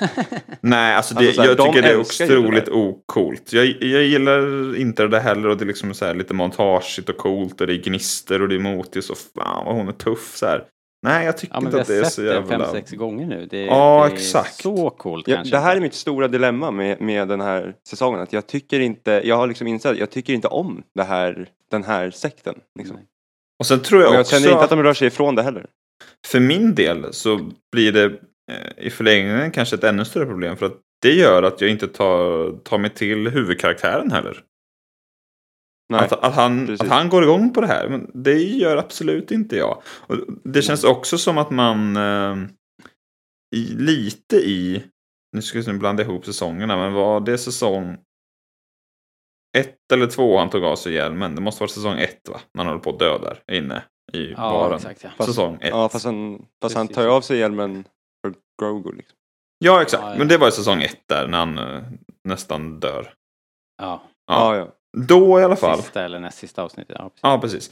(laughs) Nej, alltså, det, Alltså, så här, jag de tycker det är otroligt ocoolt. Jag, jag gillar inte det heller och det är liksom så här lite montageigt och coolt och det är gnister och det är motigt och fan vad hon är tuff så här. Nej, jag tycker Ja, inte vi att har det är sett så det fem, jävla... sex gånger nu. Det, Ja, det är exakt. så coolt Jag, kanske det här är mitt stora dilemma med, med den här säsongen. Att jag tycker inte, jag har liksom insett, jag tycker inte om det här, den här sekten. Liksom. Och sen tror jag, Och jag också känner inte att de rör sig ifrån det heller. för min del så blir det eh, i förlängningen kanske ett ännu större problem för att det gör att jag inte tar, tar mig till huvudkaraktären heller. Nej. Att, att, han, precis. att han går igång på det här. Men det gör absolut inte jag. Och det känns också som att man eh, i, lite i, nu ska jag blanda ihop säsongerna, men var det säsong ett eller två han tog av sig hjälmen? Det måste vara säsong ett va? När han håller på att dö där inne i Ja, baren. exakt. Ja. Säsong ett. Ja, fast han, fast han Precis. tar ju av sig hjälmen för Grogu. Liksom. Ja, exakt. Ja, ja. Men det var i säsong ett där när han eh, nästan dör. Ja, Ja, ja. Då i alla fall. sista eller näst sista avsnittet. Ja, precis. Ja, precis.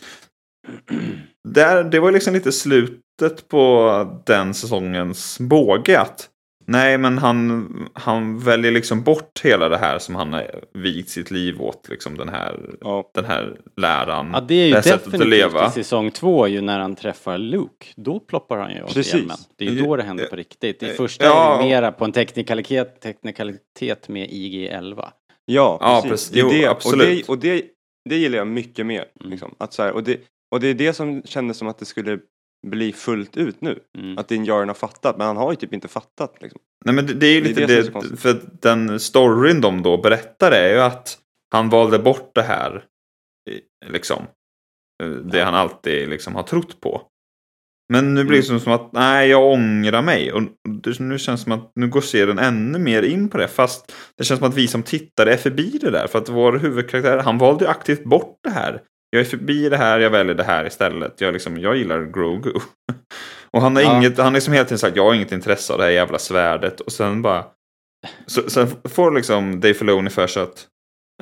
Där, det var liksom lite slutet på den säsongens båge. Att, nej, men han, han väljer liksom bort hela det här som han har vigt sitt liv åt. Liksom den här, ja. den här läran. Ja, det är ju det här sättet att definitivt leva. i säsong två ju när han träffar Luke. Då ploppar han ju av hjälmen. Det är ju då det händer på riktigt. I Eh, första ja. är det mera på en teknikalitet, teknikalitet med IG-11. Ja, Ja, precis. precis. Det är Jo, det, absolut. Och, det, och det, det gillar jag mycket mer. Mm. Liksom. Att så här, och, det, och det är det som kändes som att det skulle bli fullt ut nu. Mm. Att din Jaren har fattat, men han har ju typ inte fattat. Liksom. Nej, men det, det är ju lite det är det, för den storyn de då berättar är ju att han valde bort det här. Liksom. eh, Det Ja. han alltid liksom har trott på. Men nu blir det Mm. som, att, nej jag ångrar mig. Och nu känns det som att nu går serien ännu mer in på det. Fast det känns som att vi som tittare är förbi det där. För att vår huvudkaraktär, han valde ju aktivt bort det här. Jag är förbi det här, jag väljer det här istället. Jag, liksom, jag gillar Grogu. (laughs) Och han har Ja. inget, han har liksom hela tiden sagt, jag har inget intresse av det här jävla svärdet. Och sen bara, så, sen får liksom Dave Filoni för sig att,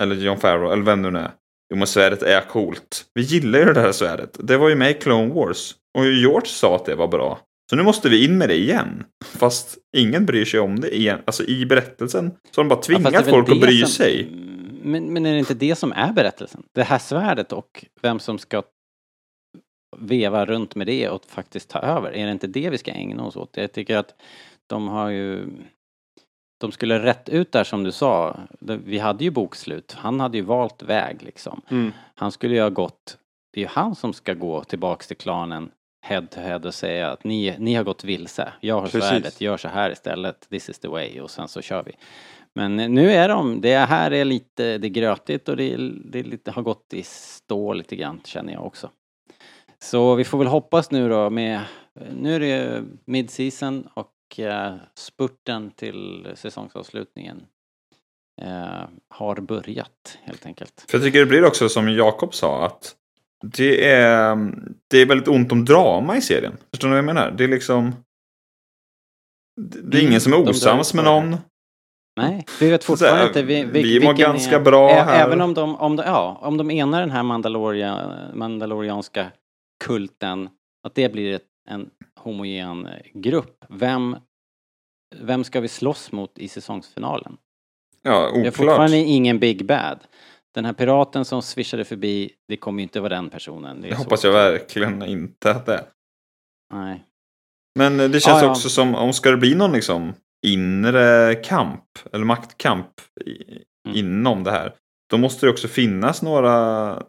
eller John Farrow, eller vem det nu är. Jo men svärdet är coolt. Vi gillar ju det här svärdet. Det var ju med i Clone Wars. Och George sa att det var bra. Så nu måste vi in med det igen. Fast ingen bryr sig om det igen. Alltså i berättelsen. Så har de bara Ja, tvingat väl folk att bry som- sig. Men, men är det inte det som är berättelsen? Det här svärdet och vem som ska veva runt med det och faktiskt ta över? Är det inte det vi ska ägna oss åt? Jag tycker att de har ju de skulle rätt ut där som du sa. Vi hade ju bokslut. Han hade ju valt väg liksom. Mm. Han skulle ju ha gått, det är ju han som ska gå tillbaks till klanen head to head och säga att ni, ni har gått vilse. Jag har Precis. svärdet, gör så här istället. This is the way och sen så kör vi. Men nu är de, det här är lite, det är grötigt och det, det lite, har gått i stå lite grann känner jag också. Så vi får väl hoppas nu då med, nu är det mid-season och eh, spurten till säsongsavslutningen eh, har börjat helt enkelt. För jag tycker det blir också som Jakob sa att det är, det är väldigt ont om drama i serien. Förstår ni vad jag menar? Det är liksom... Det är Mm, ingen som är osams med någon. Nej, vi vet fortfarande inte vi, vi mår vilken ganska är, bra ä- här. Även om de, om de, ja, om de enar den här Mandaloria, mandalorianska kulten, att det blir ett, en homogen grupp. Vem, vem ska vi slåss mot i säsongsfinalen? Ja, Vi har oklart. fortfarande ingen Big Bad. Den här piraten som swishade förbi, det kommer ju inte vara den personen. Det Det hoppas jag verkligen inte att det är. Nej. Men det känns Ja, ja. också som om ska det bli någon liksom inre kamp eller maktkamp i, Mm. inom det här. Då måste det också finnas några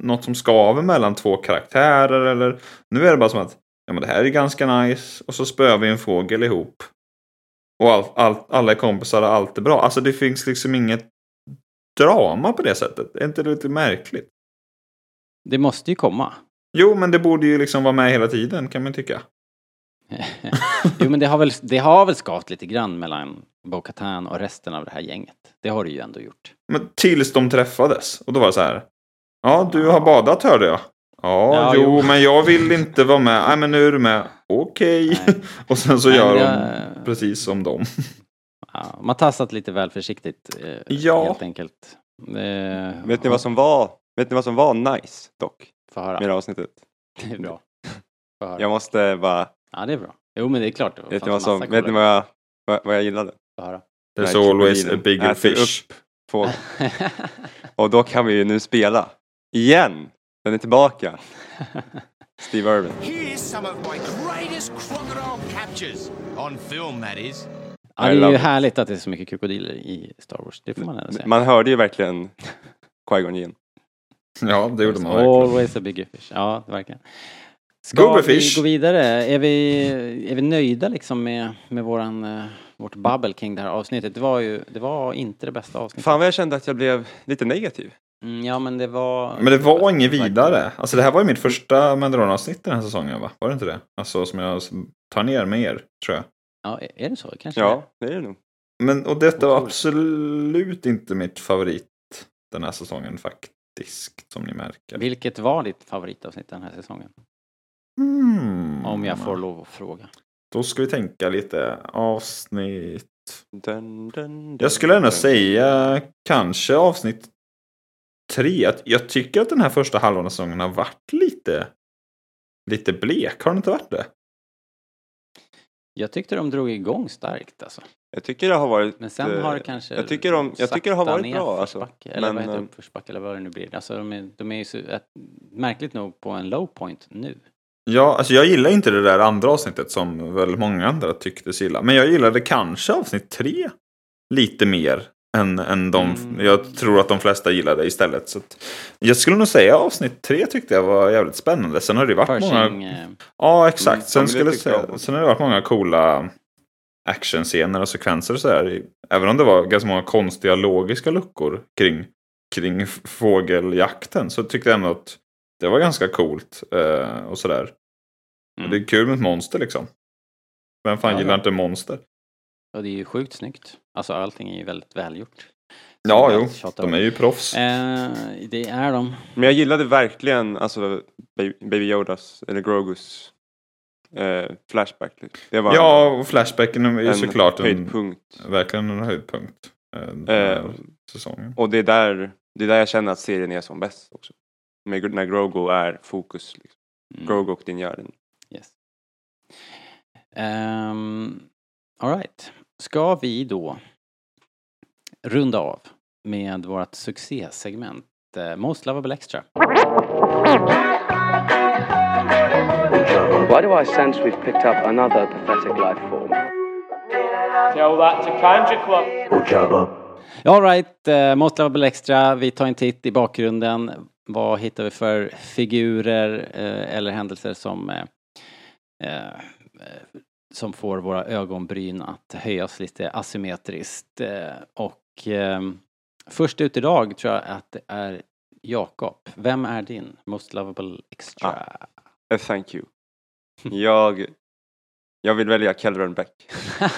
något som skaver mellan två karaktärer eller nu är det bara som att ja men det här är ganska nice och så spöar vi en fågel ihop. Och all, all, alla är kompisar och allt är bra. Alltså det finns liksom inget drama på det sättet. Är inte det lite märkligt? Det måste ju komma. Jo men det borde ju liksom vara med hela tiden kan man tycka. (laughs) jo men det har väl, det har väl skavt lite grann mellan Bo-Katan och resten av det här gänget. Det har det ju ändå gjort. Men tills de träffades. Och då var det så här. Ja, du har badat hörde jag. Ja, Ja, jo, jo. men jag vill inte vara med. Nej, men nu är du med. Okej. Nej. (laughs) Och sen så Nej, gör de precis som dem. Ja, man tassat lite väl försiktigt eh, Ja. helt enkelt. Eh, Vet ni vad som var, vet ni vad som var nice dock? Få höra. Med det avsnittet? (laughs) Det är bra. Jag måste bara, Ja det är bra. Jo men det är klart. Det vet ni vad som, vet ni vad jag, vad, vad jag gillade? Få höra. There's always a bigger fish. upp (laughs) fågel. Och då kan vi ju nu spela. Igen! Den är tillbaka. Steve Irwin. Here's some of my greatest crocodile captures. On film, that is. ja, det är ju härligt att det är så mycket krokodiler i Star Wars. Det får man ändå säga. Man hörde ju verkligen Qui-Gon Jinn. Ja, det gjorde man verkligen. Always a bigger fish. Ja, verkligen. Ska Gubbefish. vi gå vidare? Är vi, är vi nöjda liksom med, med våran, eh, vårt babbel kring det här avsnittet? Det var ju, det var inte det bästa avsnittet. Fan vad jag kände att jag blev lite negativ. Mm, ja men det var... Men det var inget vidare. Alltså det här var ju mitt första Mandalorian-avsnitt den här säsongen va? Var det inte det? Alltså som jag tar ner med er, tror jag. Ja, är- det så? Kanske Ja, det är det nog. Men och detta var absolut inte mitt favorit den här säsongen faktiskt, som ni märker. Vilket var ditt favoritavsnitt den här säsongen? Hmm. Om jag får lov att fråga. Då ska vi tänka lite avsnitt. Dun, dun, dun, Jag skulle ändå säga kanske avsnitt tre. Jag tycker att den här första halvan av säsongen har varit lite, lite blek. Har den inte varit det? Jag tyckte de drog igång starkt alltså. Jag tycker det har varit... Men sen har det eh, kanske jag tycker de- jag tycker det har varit bra, alltså. Eller Men, vad heter det? eh, Uppförsbacke eller vad det nu blir. Alltså de är, de är ju så, märkligt nog på en low point nu. Ja, alltså jag gillar inte det där andra avsnittet som väldigt många andra tycktes gilla. Men jag gillade kanske avsnitt tre lite mer än, än de Mm. jag tror att de flesta gillade istället. Så jag skulle nog säga avsnitt tre tyckte jag var jävligt spännande. Sen har det varit Pershing, många... eh, Ja, exakt. Mm, sen, skulle säga, sen har det varit många coola actionscener och sekvenser och sådär. Även om det var ganska många konstiga logiska luckor kring, kring fågeljakten så tyckte jag ändå att det var ganska coolt eh, och sådär. Mm. Det är kul med ett monster liksom. Vem fan Ja, gillar ja. inte monster? och det är ju sjukt snyggt. Alltså allting är ju väldigt välgjort. Ja, Som jo. De är ju proffs. Eh, det är de. Men jag gillade verkligen alltså Baby Yodas, eller Grogus eh, Flashback. Det var Ja, och Flashbacken är ju en såklart en, höjdpunkt. verkligen en höjdpunkt. eh, Den här Eh, säsongen. Och det är, där, det är där jag känner att serien är som bäst också. Med, när Grogu är fokus. Liksom. Mm. Grogu och din Jaren. Yes. Um, Alright. Ska vi då runda av med vårt succésegment eh, Most Lovable Extra? Why do I sense we've picked up another pathetic life form? Tell that to Kanja Club. All right, uh, Most Lovable Extra. Vi tar en titt i bakgrunden. Vad hittar vi för figurer eh, eller händelser som eh, eh, som får våra ögonbryn att höjas lite asymmetriskt. Eh, och eh, först ut idag tror jag att det är Jakob. Vem är din Most Lovable Extra? Eh, Thank you. Jag, jag vill välja Kelvin Beck. (laughs)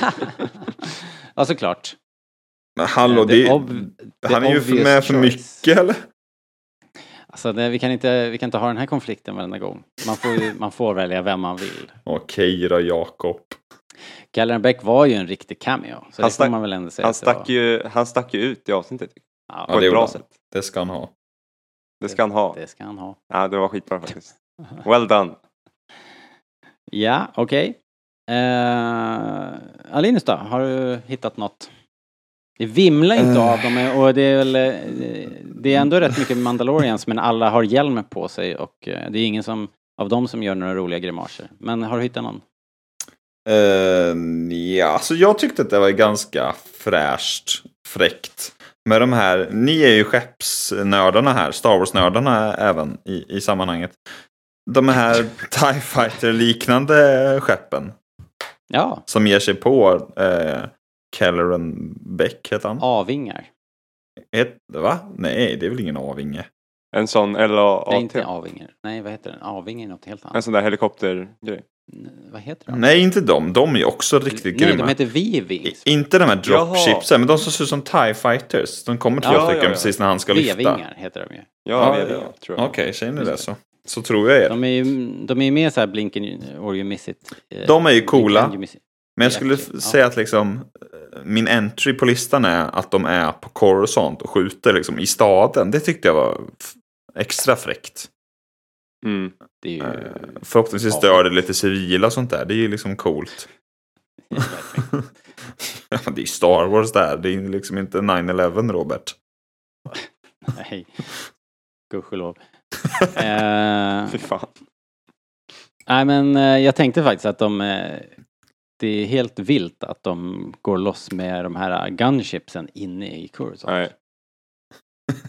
ja, såklart. Men hallå, det, the han är ju med för choice. mycket eller? Alltså, det, vi, kan inte, vi kan inte ha den här konflikten varenda gång. Man får, man får välja vem man vill. Okej då, Jakob. Gallen Beck var ju en riktig cameo, så Han det får man väl ändå säga Han stack, ju, han stack ju ut i avsnittet Ja, på det ett bra han. sätt. Det ska han ha. Det ska han ha. Det ska han ha. Ja, det var skitbra faktiskt. Well done. (laughs) Ja, okej. Eh, Alinus då, har du hittat något? Det vimlar inte Eh. av dem och det är väl, eh, det är ändå rätt mycket Mandalorians men alla har hjälm på sig och eh, det är ingen som, av dem som gör några roliga grimaser. Men har du hittat någon? Uh, ja, alltså jag tyckte att det var ganska fräscht, fräckt. Med de här, ni är ju skeppsnördarna här, Star Wars-nördarna även i, i sammanhanget. De här (laughs) TIE Fighter-liknande skeppen Ja, som ger sig på eh, Kelleran Beck, heter han? avingar. Het, va? Nej, det är väl ingen avinge. En sån LAAT. Nej, inte avingar. Nej, vad heter den? Avinge är något helt En annat. sån där helikoptergrej. Vad heter de? Nej, inte de. De är också riktigt Nej, grymma. de heter V-Wings. Inte de här Jaha. dropshipsen, men de som ser ut som TIE Fighters. De kommer två Ja, stycken ja, ja. precis när han ska lyfta. V-vingar heter de ju. Ja, Ja, tror jag. Okej, säger ni det så. Så tror jag er. De är ju de är ju med så här Blinken or you miss it. eh, De är ju coola. Men jag skulle säga att liksom min entry på listan är att de är på Coruscant och skjuter liksom i staden. Det tyckte jag var extra fräckt. Mm. Det är ju... Eh, Förhoppningsvis Ja. dör det lite civila och sånt där. Det är ju liksom coolt. (laughs) (laughs) Ja, det är Star Wars där. Det är liksom inte 9-11 Robert. (laughs) Nej. Gudskelov. eh, Fy fan. nej men eh, jag tänkte faktiskt att de... Eh, det är helt vilt att de går loss med de här gunshipsen inne i Coruscant. Nej. (laughs)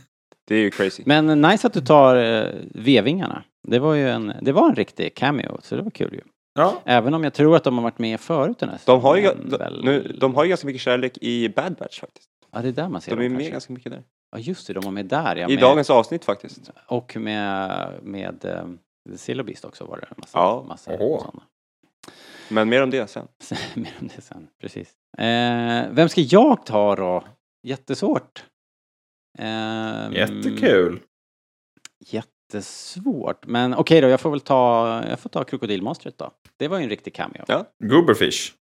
Det är ju crazy. Men nice att du tar eh, V-vingarna. Det var ju en, det var en riktig cameo, så det var kul ju. Ja, Även om jag tror att de har varit med förut den här De har, ju, de, väl. nu, de har ju ganska mycket kärlek i Bad Batch faktiskt. Ja, det är där man ser De är dem med kanske. ganska mycket där. Ja, just det, de var med där ja. I med, dagens avsnitt faktiskt. Och med, med um, Silobist också var det en massa, Ja. massa sådana. Men mer om det sen. (laughs) Mer om det sen, precis. Eh, vem ska jag ta då? Jättesvårt. Ehm, jättekul. Jättesvårt. Men okej då, jag får väl ta, jag får ta krokodilmonstret då. Det var ju en riktig cameo. Ja. Gooberfish.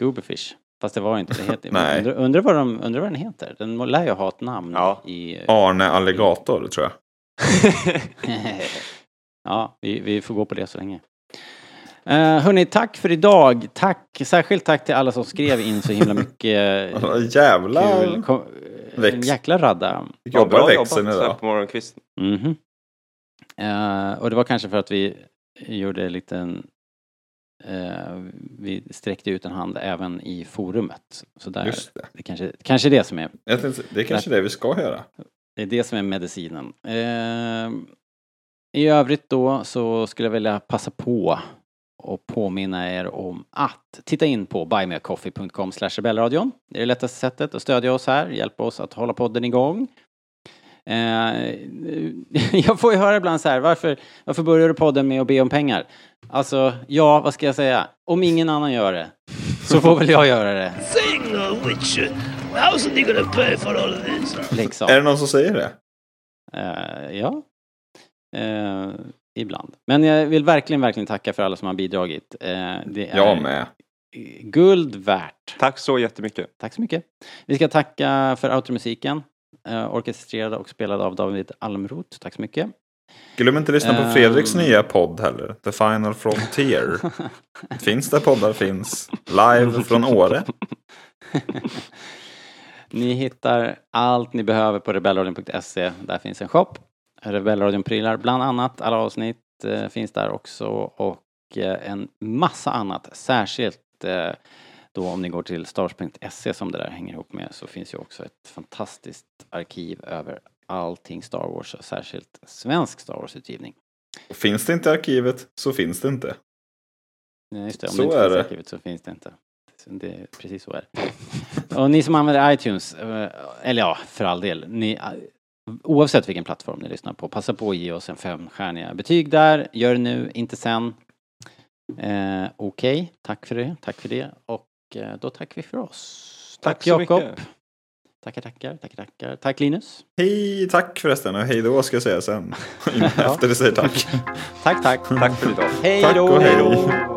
Gooberfish. Fast det var inte, det heter (laughs) Nej. undrar, undrar, vad de, undrar vad den heter. Den lär ju ha ett namn Ja. i... Arne Alligator tror jag. (laughs) ja, vi, vi får gå på det så länge. Uh, hörni, tack för idag. Tack, särskilt tack till alla som skrev in så himla mycket (laughs) eh, Jävla kul. Kom, en växt. jäkla radda. jobbar bra växeln jobbat idag. på morgonkvisten. Mhm. Eh, och det var kanske för att vi gjorde en liten... eh, vi sträckte ut en hand även i forumet. Så där, Just det. det kanske, kanske är det som är tänkte, det är kanske det vi ska göra. Det är det som är medicinen. Eh, I övrigt då så skulle jag vilja passa på och påminna er om att titta in på buymeacoffee.com rebellradion. Det är det lättaste sättet att stödja oss här, hjälpa oss att hålla podden igång. Eh, (laughs) jag får ju höra ibland så här, varför, varför börjar du podden med att be om pengar? Alltså, ja, vad ska jag säga? Om ingen annan gör det, så får väl jag göra det. thing, which how's he gonna pay for all of this? Liksom. Är det någon som säger det? Eh, ja. Eh, ibland. Men jag vill verkligen, verkligen tacka för alla som har bidragit. Eh, det är Jag med. guld värt. Tack så jättemycket. Tack så mycket. Vi ska tacka för automusiken. Eh, orkestrerad och spelad av David Almroth. Tack så mycket. Glöm inte att lyssna på Ehm. Fredriks nya podd heller. The Final Frontier. (laughs) finns där poddar finns. Live från Åre. (laughs) Ni hittar allt ni behöver på rebellradion.se. Där finns en shop. Rebellradion-prylar, bland annat alla avsnitt. eh, finns där också och eh, en massa annat. Särskilt eh, då om ni går till stars.se som det där hänger ihop med så finns ju också ett fantastiskt arkiv över allting Star Wars, särskilt svensk Star Wars-utgivning. Finns det inte arkivet så finns det inte. Nej, just det. Om Så det inte är finns det. arkivet så finns det inte. Det är precis så är. Och ni som använder iTunes, eh, eller ja, för all del, ni, oavsett vilken plattform ni lyssnar på, passa på att ge oss en femstjärniga betyg där. Gör det nu, inte sen. Eh, Okej, tack för det, tack för det. Och eh, då tackar vi för oss. Tack Tack, Jakob. Tackar, tackar, tackar, tackar. Tack Linus. Hej, tack förresten och hej då ska jag säga sen. (laughs) Efter det säger tack. (laughs) Tack, tack. Tack för idag. Hej Tack då! och hej.